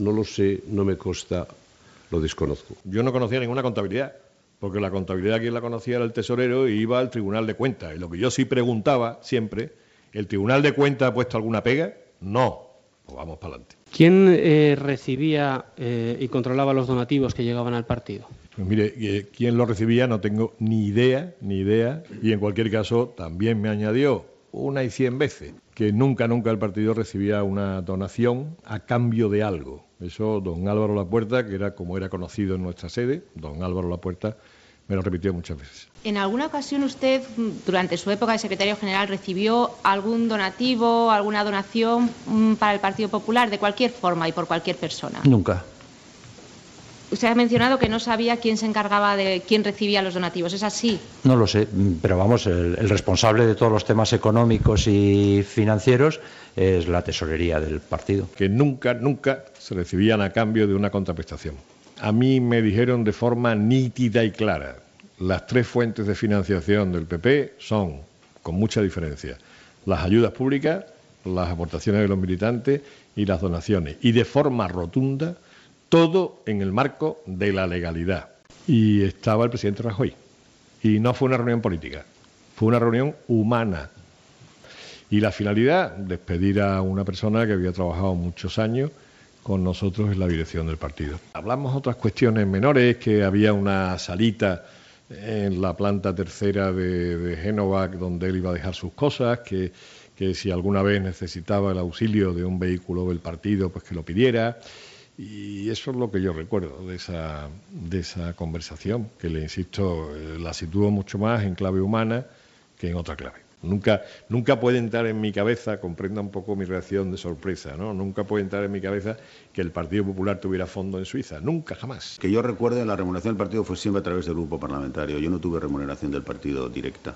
no lo sé, no me consta, lo desconozco. Yo no conocía ninguna contabilidad, porque la contabilidad quien la conocía era el tesorero y iba al Tribunal de Cuentas. Y lo que yo sí preguntaba siempre, ¿el Tribunal de Cuentas ha puesto alguna pega? No. Pues vamos para adelante. ¿Quién eh, recibía eh, y controlaba los donativos que llegaban al partido? Pues mire, eh, quién lo recibía no tengo ni idea, ni idea, y en cualquier caso también me añadió una y cien veces que nunca, nunca el partido recibía una donación a cambio de algo. Eso don Álvaro Lapuerta, que era como era conocido en nuestra sede, don Álvaro Lapuerta, me lo repitió muchas veces. ¿En alguna ocasión usted, durante su época de secretario general, recibió algún donativo, alguna donación mm, para el Partido Popular de cualquier forma y por cualquier persona? Nunca. Usted ha mencionado que no sabía quién se encargaba de quién recibía los donativos. ¿Es así? No lo sé, pero vamos, el, el, responsable de todos los temas económicos y financieros es la tesorería del partido. Que nunca, nunca se recibían a cambio de una contraprestación. A mí me dijeron de forma nítida y clara, las tres fuentes de financiación del PP son, con mucha diferencia, las ayudas públicas, las aportaciones de los militantes y las donaciones. Y de forma rotunda, todo en el marco de la legalidad. Y estaba el presidente Rajoy. Y no fue una reunión política, fue una reunión humana. Y la finalidad, despedir a una persona que había trabajado muchos años con nosotros en la dirección del partido. Hablamos otras cuestiones menores, que había una salita en la planta tercera de, de Génova donde él iba a dejar sus cosas, que, que si alguna vez necesitaba el auxilio de un vehículo del partido, pues que lo pidiera. Y eso es lo que yo recuerdo de esa, de esa conversación, que le insisto, eh, la sitúo mucho más en clave humana que en otra clave. Nunca, nunca puede entrar en mi cabeza, comprenda un poco mi reacción de sorpresa, ¿no? Nunca puede entrar en mi cabeza que el Partido Popular tuviera fondo en Suiza. Nunca, jamás. Que yo recuerde, la remuneración del partido fue siempre a través del grupo parlamentario. Yo no tuve remuneración del partido directa.